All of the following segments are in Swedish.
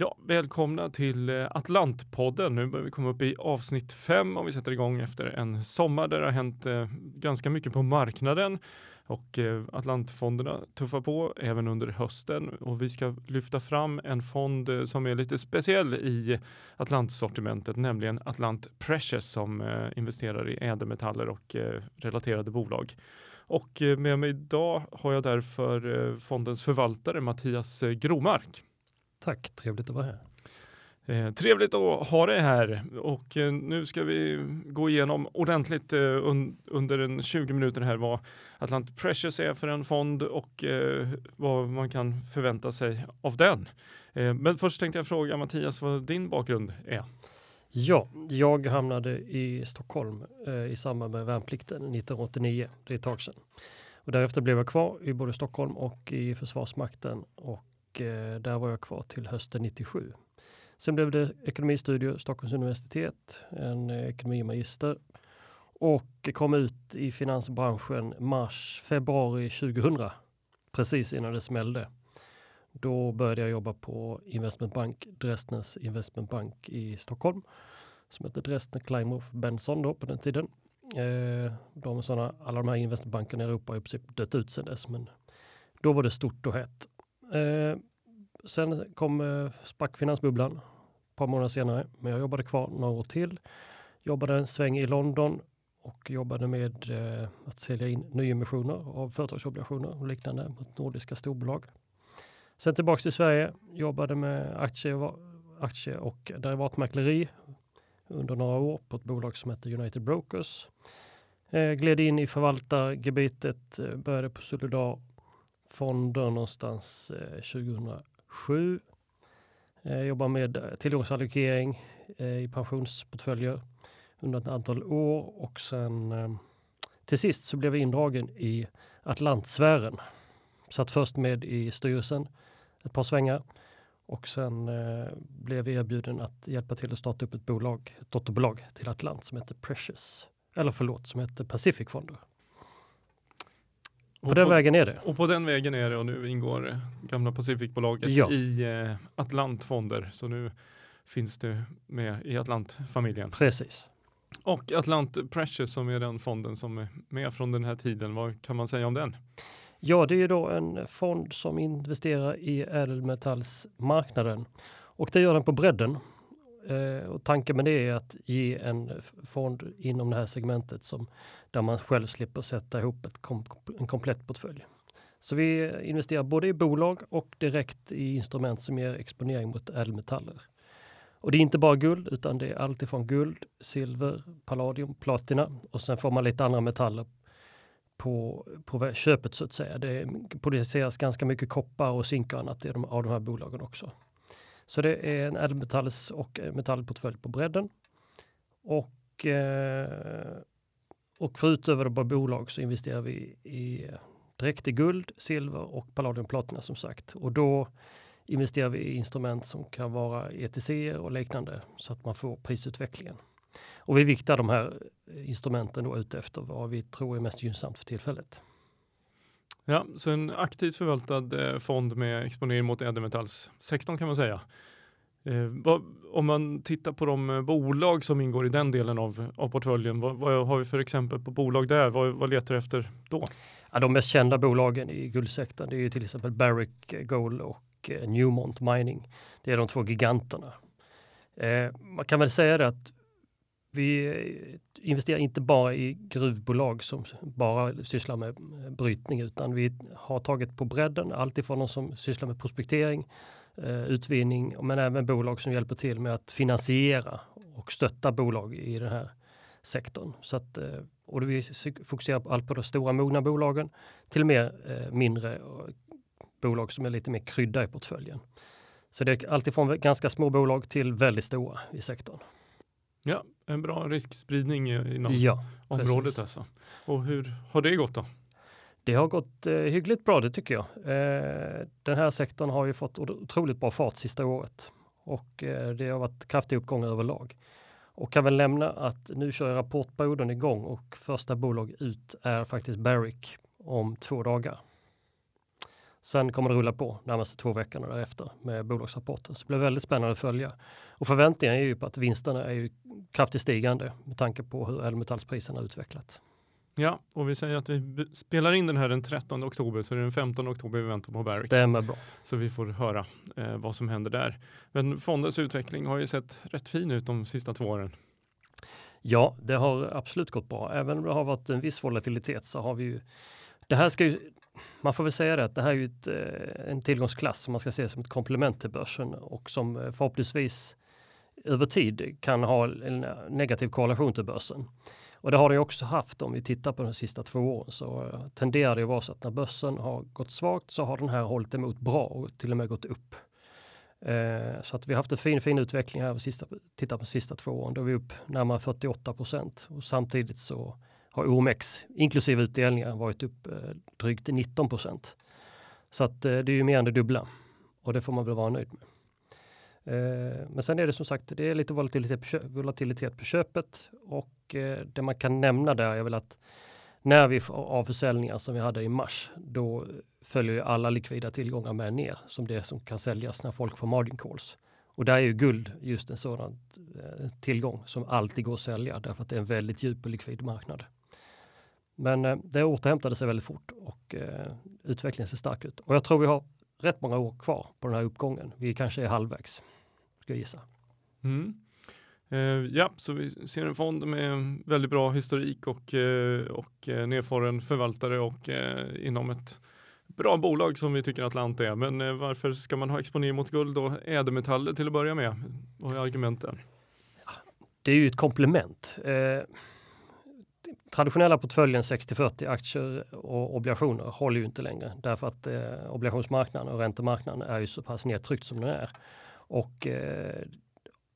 Ja, välkomna till eh, Atlantpodden. Nu börjar vi komma upp i avsnitt fem och vi sätter igång efter en sommar där det har hänt eh, ganska mycket på marknaden och eh, Atlantfonderna tuffar på även under hösten och vi ska lyfta fram en fond eh, som är lite speciell i Atlantsortimentet, nämligen Atlant Precious som investerar i ädelmetaller och relaterade bolag. Och med mig idag har jag därför fondens förvaltare Mattias Gromark. Tack, trevligt att vara här. Eh, trevligt att ha dig här och eh, nu ska vi gå igenom ordentligt eh, un under en 20 minuter här vad Atlant Precious är för en fond och eh, vad man kan förvänta sig av den. Eh, men först tänkte jag fråga Mattias vad din bakgrund är. Ja, jag hamnade i Stockholm eh, i samband med värnplikten 1989, det är ett tag sedan. Och därefter blev jag kvar i både Stockholm och i Försvarsmakten och Eh, där var jag kvar till hösten 97. Sen blev det ekonomistudier, Stockholms universitet, en eh, ekonomimagister och kom ut i finansbranschen mars, februari 2000, precis innan det smällde. Då började jag jobba på Investmentbank, Dresdners Investmentbank i Stockholm, som hette Dresdner Kleinhoff Benson då på den tiden. Eh, de såna, alla de här investmentbankerna i Europa har i princip dött ut sedan dess, men då var det stort och hett. Eh, sen kom eh, sprack finansbubblan ett par månader senare, men jag jobbade kvar några år till. Jobbade en sväng i London och jobbade med eh, att sälja in nyemissioner av företagsobligationer och liknande mot nordiska storbolag. Sen tillbaks till Sverige, jobbade med aktie, aktie och derivatmäkleri under några år på ett bolag som heter United Brokers. Eh, gled in i förvaltargebitet, eh, började på Solidar fonder någonstans eh, 2007. Eh, jobbar med eh, tillgångsallokering eh, i pensionsportföljer under ett antal år och sen eh, till sist så blev jag indragen i Atlantsfären. Satt först med i styrelsen ett par svängar och sen eh, blev jag erbjuden att hjälpa till att starta upp ett bolag, ett dotterbolag till Atlant som heter Precious. Eller förlåt, som heter Pacific Fonder. På den vägen är det. Och på den vägen är det och nu ingår gamla Pacificbolaget ja. i eh, Atlantfonder. Så nu finns det med i Atlantfamiljen. Precis. Och Atlant Precious som är den fonden som är med från den här tiden. Vad kan man säga om den? Ja, det är då en fond som investerar i ädelmetallsmarknaden och det gör den på bredden. Eh, och tanken med det är att ge en fond inom det här segmentet som, där man själv slipper sätta ihop ett kom, en komplett portfölj. Så vi investerar både i bolag och direkt i instrument som ger exponering mot ädelmetaller. Och det är inte bara guld, utan det är alltifrån guld, silver, palladium, platina och sen får man lite andra metaller på, på köpet så att säga. Det produceras ganska mycket koppar och zink och annat i de, av de här bolagen också. Så det är en ädelmetalls och eh, metallportfölj på bredden. Och, eh, och förutöver på bolag så investerar vi i eh, direkt i guld, silver och palladium platina som sagt. Och då investerar vi i instrument som kan vara ETC och liknande så att man får prisutvecklingen. Och vi viktar de här instrumenten då ut efter vad vi tror är mest gynnsamt för tillfället. Ja, så en aktivt förvaltad eh, fond med exponering mot ädelmetallssektorn kan man säga. Eh, vad, om man tittar på de eh, bolag som ingår i den delen av, av portföljen, vad, vad, har vi för exempel på bolag där? Vad, vad letar du efter då? Ja, de mest kända bolagen i guldsektorn det är ju till exempel Barrick eh, Gold och eh, Newmont Mining. Det är de två giganterna. Eh, man kan väl säga det att vi eh, investerar inte bara i gruvbolag som bara sysslar med eh, brytning utan vi har tagit på bredden allt ifrån de som sysslar med prospektering, eh, utvinning men även bolag som hjälper till med att finansiera och stötta bolag i den här sektorn. Så att, och vi fokuserar på allt på de stora mogna bolagen till och med mindre bolag som är lite mer krydda i portföljen. Så det är alltifrån ganska små bolag till väldigt stora i sektorn. Ja, en bra riskspridning inom ja, området precis. alltså. Och hur har det gått då? Det har gått eh, hyggligt bra, det tycker jag. Eh, den här sektorn har ju fått otroligt bra fart sista året och eh, det har varit kraftig uppgång överlag. Och kan väl nämna att nu kör rapportperioden igång och första bolag ut är faktiskt Barrick om två dagar. Sen kommer det rulla på närmaste två veckorna därefter med bolagsrapporter. Så det blir väldigt spännande att följa. Och förväntningarna är ju på att vinsterna är ju kraftigt stigande med tanke på hur ädelmetallspriserna utvecklat. Ja, och vi säger att vi spelar in den här den 13 oktober, så det är den 15 oktober vi väntar på Barrick. Stämmer bra. Så vi får höra eh, vad som händer där. Men fondens utveckling har ju sett rätt fin ut de sista två åren. Ja, det har absolut gått bra. Även om det har varit en viss volatilitet så har vi ju det här ska ju, man får väl säga det att det här är ju ett, eh, en tillgångsklass som man ska se som ett komplement till börsen och som eh, förhoppningsvis över tid kan ha en eh, negativ korrelation till börsen. Och det har det också haft om vi tittar på de sista två åren så tenderar det att vara så att när börsen har gått svagt så har den här hållit emot bra och till och med gått upp. Eh, så att vi har haft en fin, fin utveckling här, sista, tittar på de sista två åren, då är vi upp närmare 48 procent och samtidigt så har OMX, inklusive utdelningar, varit upp eh, drygt 19 procent. Så att eh, det är ju mer än det dubbla och det får man väl vara nöjd med. Eh, men sen är det som sagt, det är lite volatilitet på, köp, volatilitet på köpet och eh, det man kan nämna där är väl att när vi får avförsäljningar som vi hade i mars, då följer ju alla likvida tillgångar med ner som det som kan säljas när folk får margin calls. Och där är ju guld just en sådan eh, tillgång som alltid går att sälja därför att det är en väldigt djup och likvid marknad. Men eh, det återhämtade sig väldigt fort och eh, utvecklingen ser stark ut. Och jag tror vi har rätt många år kvar på den här uppgången. Vi kanske är halvvägs, ska jag gissa. Mm. Eh, ja, så vi ser en fond med väldigt bra historik och, eh, och eh, nedfaren förvaltare och eh, inom ett bra bolag som vi tycker Atlant är. Men eh, varför ska man ha exponering mot guld och ädelmetaller till att börja med? Vad är argumenten? Det är ju ett komplement. Traditionella portföljen 60-40 aktier och obligationer håller ju inte längre därför att eh, obligationsmarknaden och räntemarknaden är ju så pass nedtryckt som den är. Och, eh,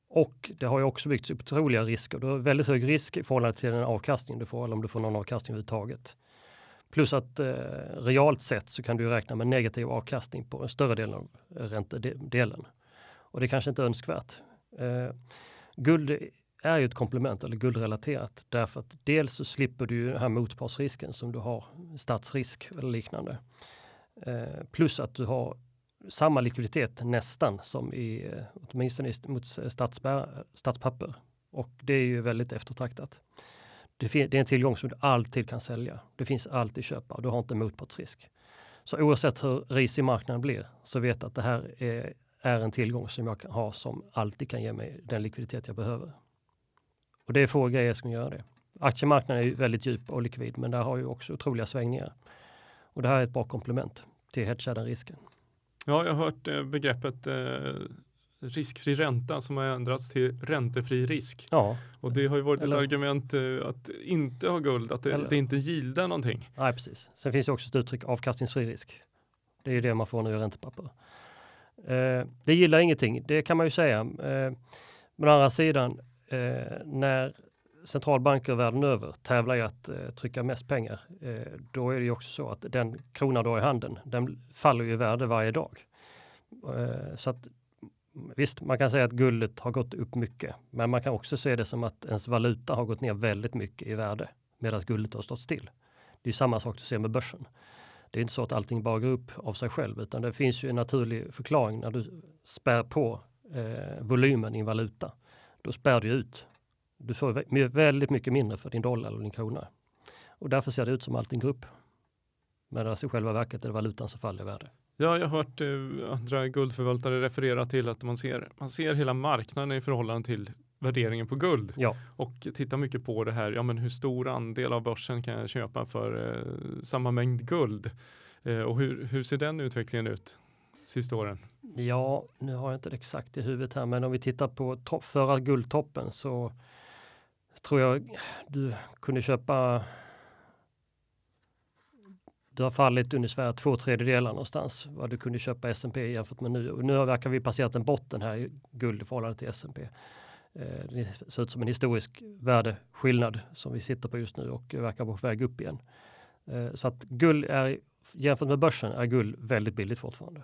och det har ju också byggts upp otroliga risker. Du har väldigt hög risk i förhållande till den avkastning du får eller om du får någon avkastning överhuvudtaget. Plus att eh, realt sett så kan du räkna med negativ avkastning på en större del av räntedelen. Och det är kanske inte är önskvärt. Eh, guld är ju ett komplement eller guldrelaterat därför att dels så slipper du ju den här motpartsrisken som du har statsrisk eller liknande. Eh, plus att du har samma likviditet nästan som i eh, åtminstone mot statspapper och det är ju väldigt eftertraktat. Det, det, är en tillgång som du alltid kan sälja. Det finns alltid köpare. Du har inte motpartsrisk. Så oavsett hur risig marknaden blir så vet att det här är, är en tillgång som jag kan ha som alltid kan ge mig den likviditet jag behöver. Och det är få grejer som gör det. Aktiemarknaden är ju väldigt djup och likvid, men där har ju också otroliga svängningar. Och det här är ett bra komplement till hedga den risken. Ja, jag har hört eh, begreppet eh, riskfri ränta som har ändrats till räntefri risk. Ja. Och det har ju varit Eller... ett argument eh, att inte ha guld, att det, Eller... det inte gildar någonting. Nej, precis. Sen finns det också ett uttryck avkastningsfri risk. Det är ju det man får nu i räntepapper. Eh, det gillar ingenting, det kan man ju säga. Eh, men å andra sidan, eh, när centralbanker världen över tävlar i att eh, trycka mest pengar, eh, då är det ju också så att den krona du har i handen, den faller ju i värde varje dag. Eh, så att mm, visst, man kan säga att guldet har gått upp mycket, men man kan också se det som att ens valuta har gått ner väldigt mycket i värde medan guldet har stått still. Det är samma sak du ser med börsen. Det är inte så att allting bara går upp av sig själv, utan det finns ju en naturlig förklaring när du spär på eh, volymen i en valuta då spär du ut. Du får väldigt mycket mindre för din dollar eller din krona. Och därför ser det ut som allting går upp. Medan i själva verket är det valutan som faller i värde. Ja, jag har hört eh, andra guldförvaltare referera till att man ser, man ser hela marknaden i förhållande till värderingen på guld. Ja. Och tittar mycket på det här, ja men hur stor andel av börsen kan jag köpa för eh, samma mängd guld? Eh, och hur, hur ser den utvecklingen ut sista åren? Ja, nu har jag inte det exakt i huvudet här, men om vi tittar på topp, förra guldtoppen så tror jag du kunde köpa du har fallit ungefär två tredjedelar någonstans vad du kunde köpa S&P jämfört med nu. Och nu verkar vi passerat en botten här i guld i förhållande till S&P. Eh, det ser ut som en historisk värdeskillnad som vi sitter på just nu och verkar vara på väg upp igen. Eh, så att guld är jämfört med börsen är guld väldigt billigt fortfarande.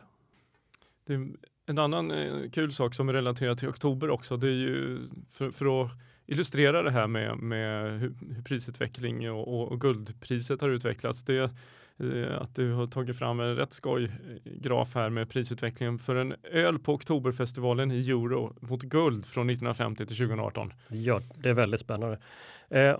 Det är en annan eh, kul sak som är relaterad till oktober också. Det är ju för, för att illustrera det här med, med hur, hur prisutveckling och, och, och, guldpriset har utvecklats. Det eh, att du har tagit fram en rätt skoj eh, graf här med prisutvecklingen för en öl på Oktoberfestivalen i euro mot guld från 1950 till 2018. Ja, det är väldigt spännande. Eh,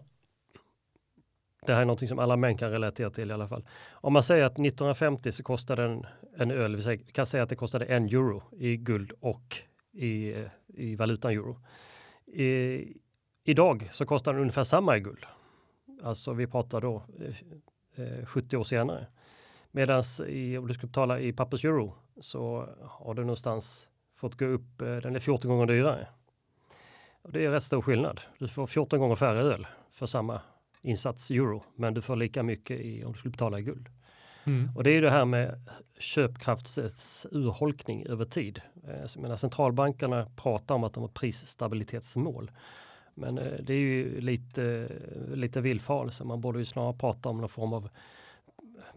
det här är någonting som alla män kan relatera till i alla fall. Om man säger att 1950 så kostade en, en öl, vi kan säga att det kostade en euro i guld och i, i valutan euro. I, idag så kostar den ungefär samma i guld. Alltså vi pratar då eh, eh 70 år senare. Medan om du ska betala i pappers euro så har du någonstans fått gå upp, eh, den är 14 gånger dyrare. Och det är rätt stor skillnad. Du får 14 gånger färre öl för samma insats euro, men du får lika mycket i, om du skulle betala i guld. Mm. Och det är det här med köpkraftens urholkning över tid. Eh, menar, centralbankerna pratar om att de har prisstabilitetsmål. Men eh, det är ju lite, lite villfarelse. Man borde ju snarare prata om någon form av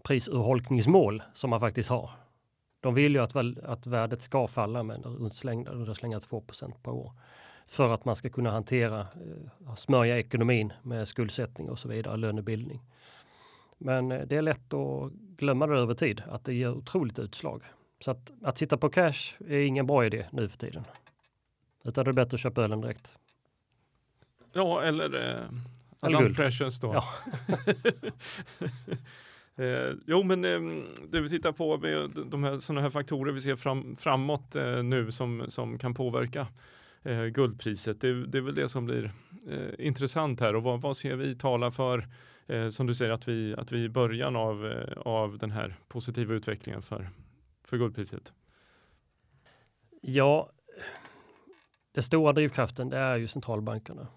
prisurholkningsmål som man faktiskt har. De vill ju att, att värdet ska falla med under slänga 2% per år för att man ska kunna hantera, eh, smörja ekonomin med skuldsättning och så vidare, lönebildning. Men eh, det är lätt att glömma det över tid, att det ger otroligt utslag. Så att, att sitta på cash är ingen bra idé nu för tiden. Utan det är bättre att köpa ölen direkt. Ja, eller eh, Alant Precious då. Ja. eh, jo, men eh, det vi tittar på med de här, sådana här faktorer vi ser fram, framåt eh, nu som, som kan påverka eh, guldpriset. Det, det, är väl det som blir eh, intressant här och vad, vad ser vi tala för eh, som du säger att vi, att vi är i början av, eh, av den här positiva utvecklingen för, för guldpriset? Ja, den stora drivkraften det är ju centralbankerna.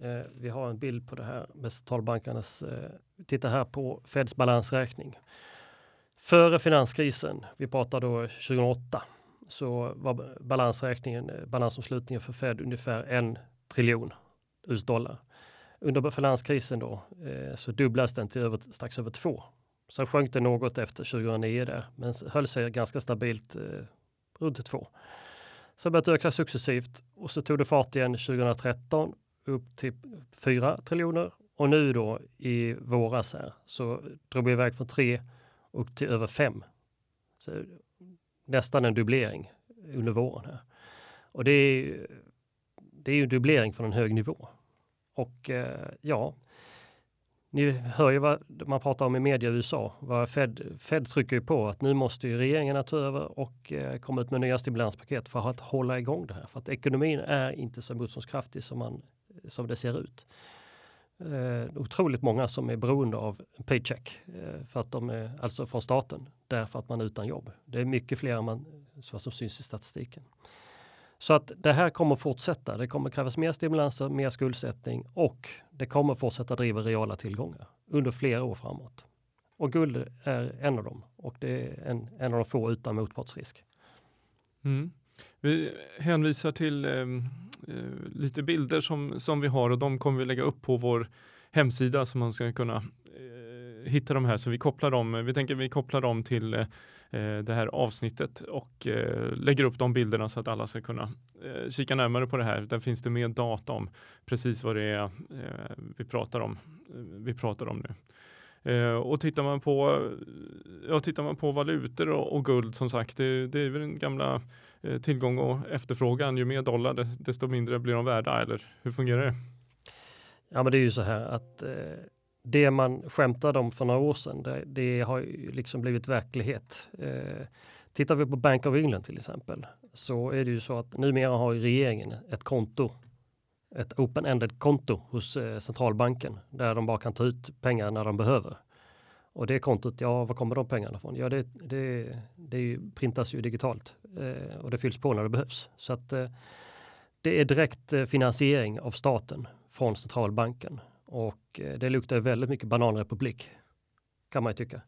Eh, vi har en bild på det här med centralbankernas, eh, titta här på Feds balansräkning. Före finanskrisen, vi pratar då 2008, så var balansräkningen, eh, balansomslutningen för Fed ungefär en triljon US-dollar. Under finanskrisen då eh, så dubblades den till över, strax över två. Sen sjönk det något efter 2009 där, men höll sig ganska stabilt eh, runt två. Så började det öka successivt och så tog det fart igen 2013 upp till 4 triljoner och nu då i våras här så drog vi iväg från 3 upp till över 5 nästan en dubblering under våren. Här. Och det är, det är ju en dubblering från en hög nivå. Och eh, ja, ni hör ju vad man pratar om i media i USA. Vad Fed, Fed trycker ju på att nu måste ju regeringarna ta över och eh, komma ut med nya stimulanspaket för att hålla igång det här. För att ekonomin är inte så motståndskraftig som, man, som det ser ut eh, otroligt många som är beroende av paycheck eh, för att de är alltså från staten därför att man är utan jobb. Det är mycket fler än man, vad som syns i statistiken. Så att det här kommer fortsätta. Det kommer krävas mer stimulanser, mer skuldsättning och det kommer fortsätta driva reala tillgångar under flera år framåt. Och guld är en av dem och det är en, en av de få utan motpartsrisk. Mm. Vi hänvisar till ehm, eh, lite bilder som, som vi har och de kommer vi lägga upp på vår hemsida så man ska kunna eh, hitta de här. Så vi kopplar dem, vi tänker vi kopplar dem till eh, eh det här avsnittet och eh, lägger upp de bilderna så att alla ska kunna eh, kika närmare på det här. Där finns det mer data om precis vad det är eh, vi pratar om. Eh, vi pratar om nu. Eh, och tittar man på, ja, tittar man på valutor och, och guld som sagt, det, det är väl den gamla Eh, Eh, tillgång och efterfrågan. Ju mer dollar desto mindre blir de värda eller hur fungerar det? Ja men det är ju så här att eh, det man skämtade om för några år sedan det, det har ju liksom blivit verklighet. Eh, tittar vi på Bank of England till exempel så är det ju så att numera har regeringen ett konto ett open-ended konto hos eh, centralbanken där de bara kan ta ut pengar när de behöver. Och det kontot, ja, var kommer de pengarna ifrån? Ja, det, det, det printas ju digitalt eh, och det fylls på när det behövs. Så att eh, det är direkt eh, finansiering av staten från centralbanken och eh, det luktar väldigt mycket bananrepublik kan man ju tycka.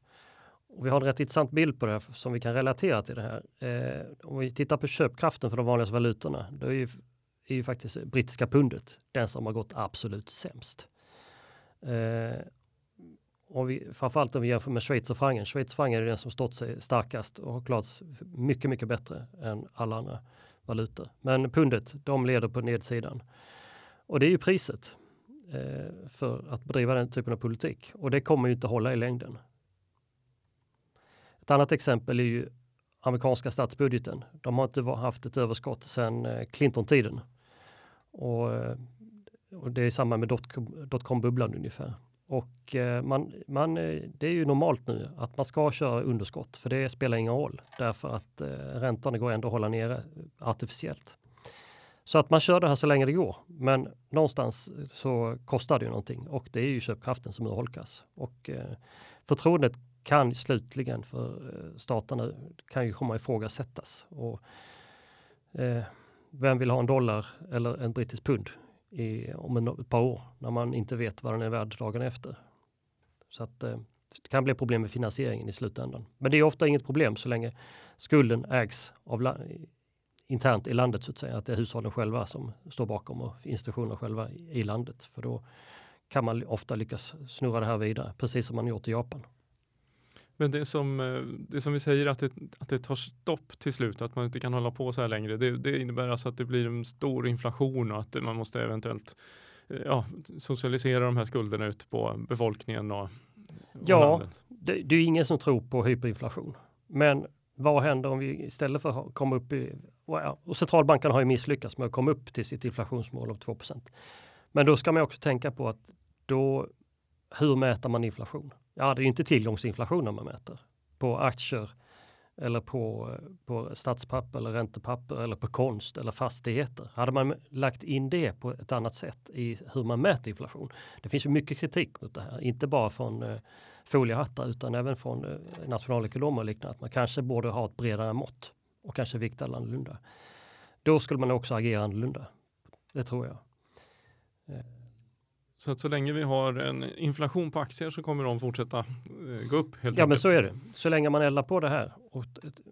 Och vi har en rätt intressant bild på det här som vi kan relatera till det här. Eh, om vi tittar på köpkraften för de vanligaste valutorna, då är ju, är ju faktiskt brittiska pundet den som har gått absolut sämst. Eh, om och vi, framförallt om vi jämför med schweizerfrancen. Schweizerfrancen är den som stått sig starkast och har klarat sig mycket, mycket bättre än alla andra valutor. Men pundet, de leder på nedsidan. Och det är ju priset eh, för att bedriva den typen av politik. Och det kommer ju inte hålla i längden. Ett annat exempel är ju amerikanska statsbudgeten. De har inte haft ett överskott sedan eh, Clinton-tiden. Och, eh, och, det är samma med dotcom-bubblan ungefär. Och eh, man, man, eh, det är ju normalt nu att man ska köra underskott, för det spelar ingen roll därför att eh, räntan går ändå att hålla nere artificiellt. Så att man kör det här så länge det går. Men någonstans så kostar det ju någonting och det är ju köpkraften som urholkas. Och eh, förtroendet kan slutligen för eh, staterna kan ju komma ifrågasättas. Och, eh, vem vill ha en dollar eller en brittisk pund i, om en, ett par år när man inte vet vad den är värd dagen efter? Så att eh, det kan bli problem med finansieringen i slutändan. Men det är ofta inget problem så länge skulden ägs av internt i landet så att säga, att det är hushållen själva som står bakom och institutionerna själva i landet. För då kan man ofta lyckas snurra det här vidare, precis som man gjort i Japan. Men det som, eh, det som vi säger att det, att det tar stopp till slut, att man inte kan hålla på så här längre, det, det innebär alltså att det blir en stor inflation och att man måste eventuellt eh, ja, socialisera de här skulderna ut på befolkningen och, och Ja, det, det, är ingen som tror på hyperinflation. Men vad händer om vi istället för att komma upp i, och centralbanken har ju misslyckats med att komma upp till sitt inflationsmål av 2% Men då ska man också tänka på att då, hur mäter man inflation? Ja, det är inte tillgångsinflationen man mäter på aktier eller på, på statspapper eller räntepapper eller på konst eller fastigheter. Hade man lagt in det på ett annat sätt i hur man mäter inflation. Det finns ju mycket kritik mot det här, inte bara från eh, foliehattar utan även från eh, nationalekonomer och liknande. Att man kanske borde ha ett bredare mått och kanske vikta annorlunda. Då skulle man också agera annorlunda. Det tror jag. Eh. Så att så länge vi har en inflation på aktier så kommer de fortsätta eh, gå upp? Helt ja, men så är det. Så länge man eldar på det här och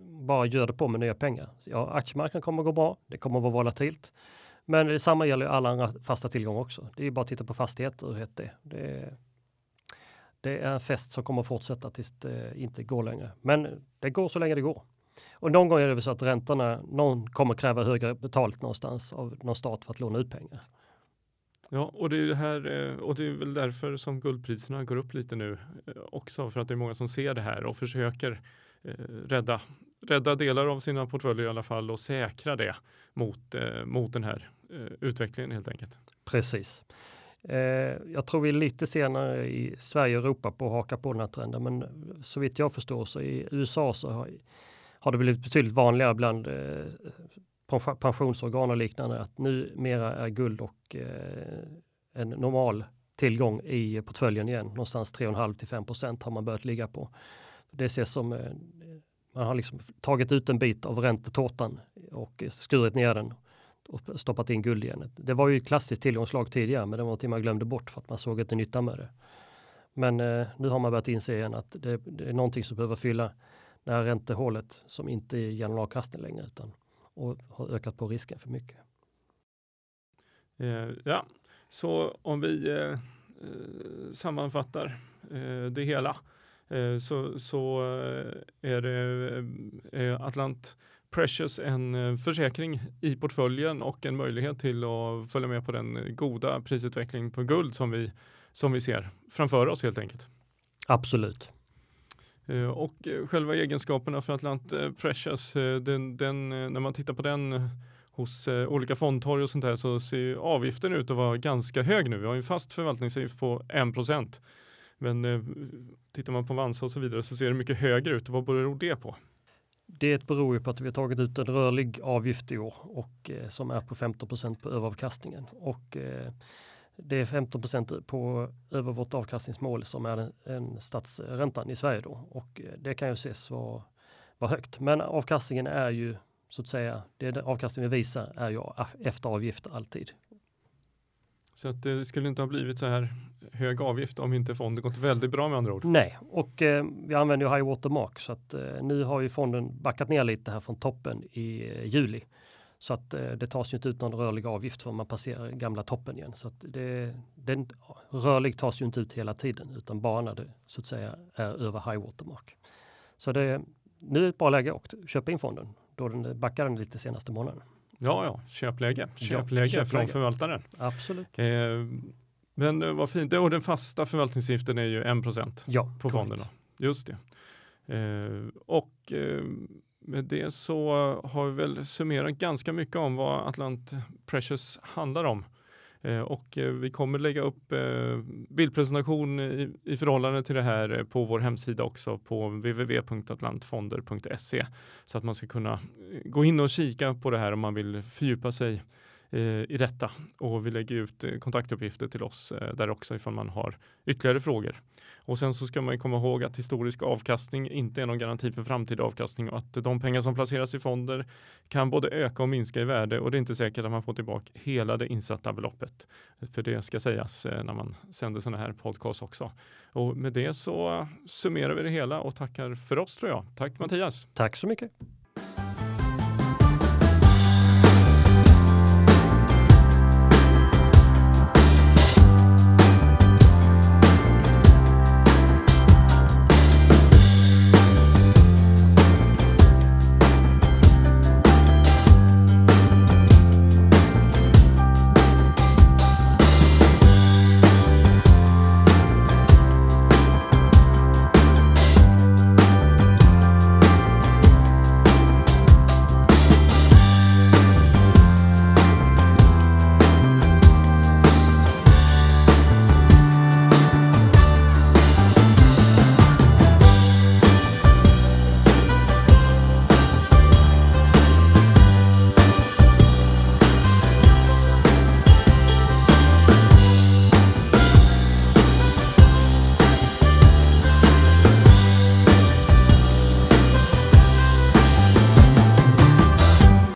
bara gör det på med nya pengar. Ja, aktiemarknaden kommer att gå bra. Det kommer att vara volatilt. Men detsamma gäller alla andra fasta tillgångar också. Det är bara att titta på fastigheter hur hett det, det är. Det är en fest som kommer att fortsätta tills det inte går längre. Men det går så länge det går. Och någon gång är det väl så att räntorna, någon kommer kräva högre betalt någonstans av någon stat för att låna ut pengar. Ja, och det är det här eh, och det är väl därför som guldpriserna går upp lite nu eh, också för att det är många som ser det här och försöker eh, rädda, rädda delar av sina portföljer i alla fall och säkra det mot, eh, mot den här utvecklingen helt enkelt. Precis. jag tror vi är lite senare i Sverige och Europa på att haka på den här trenden, men så vitt jag förstår så i USA så har har det blivit betydligt vanligare bland eh, pensionsorgan och liknande att numera är guld och eh, en normal tillgång i portföljen igen. Någonstans 3,5 till 5 procent har man börjat ligga på. Det ses som eh, man har liksom tagit ut en bit av räntetårtan och skurit ner den och stoppat in guld igen. Det var ju ett klassiskt tillgångslag tidigare, men det var någonting man glömde bort för att man såg inte nytta med det. Men eh, nu har man börjat inse igen att det, det, är någonting som behöver fylla det här räntehålet som inte ger någon avkastning längre utan och har ökat på risken för mycket. Eh, ja, så om vi eh, eh sammanfattar eh, det hela så, så är det Atlant Precious en försäkring i portföljen och en möjlighet till att följa med på den goda prisutveckling på guld som vi, som vi ser framför oss helt enkelt. Absolut. Eh, och eh, själva egenskaperna för Atlant eh, Precious, den, den, när man tittar på den hos olika fondtorg och sånt där så ser avgiften ut att vara ganska hög nu. Vi har en fast förvaltningsavgift på 1 procent. Men tittar man på Vansa och så vidare så ser det mycket högre ut. Vad beror det på? Det beror ju på att vi har tagit ut en rörlig avgift i år och eh, som är på 15% på överavkastningen. Och eh, det är 15% på över vårt avkastningsmål som är en, statsräntan i Sverige då och eh, det kan ju ses vara, vara högt. Men avkastningen är ju så att säga, det avkastningen vi visar är ju efter avgifter alltid. Så att det skulle inte ha blivit så här hög avgift om inte fonden gått väldigt bra med andra ord. Nej, och eh, vi använder ju high water mark så att eh, nu har ju fonden backat ner lite här från toppen i eh, juli. Så att eh, det tas ju inte ut någon rörlig avgift för man passerar gamla toppen igen. Så att det, den, rörlig tas ju inte ut hela tiden utan bara när det så att säga är över high water mark. Så det, nu är det ett bra läge att köpa in fonden då den backar den lite senaste månaden. Ja, ja, köpläge, köpläge, ja, köpläge. från förvaltaren. Absolut. Eh, men vad fint, och den fasta förvaltningsavgiften är ju 1 ja, på fonderna. Just det. Eh, och eh, med det så har vi väl summerat ganska mycket om vad Atlant Precious handlar om. Eh, och eh, vi kommer lägga upp eh, bildpresentation i förhållande till det här på vår hemsida också på www.atlantfonder.se så att man ska kunna gå in och kika på det här om man vill fördjupa sig Eh, i detta och vi lägger ut eh, kontaktuppgifter till oss eh, där också ifall man har ytterligare frågor. Och sen så ska man komma ihåg att historisk avkastning inte är någon garanti för framtida avkastning och att de pengar som placeras i fonder kan både öka och minska i värde och det är inte säkert att man får tillbaka hela det insatta beloppet. För det ska sägas när man sänder sådana här podcast också. Och med det så summerar vi det hela och tackar för oss tror jag. Tack Mattias! Tack så mycket!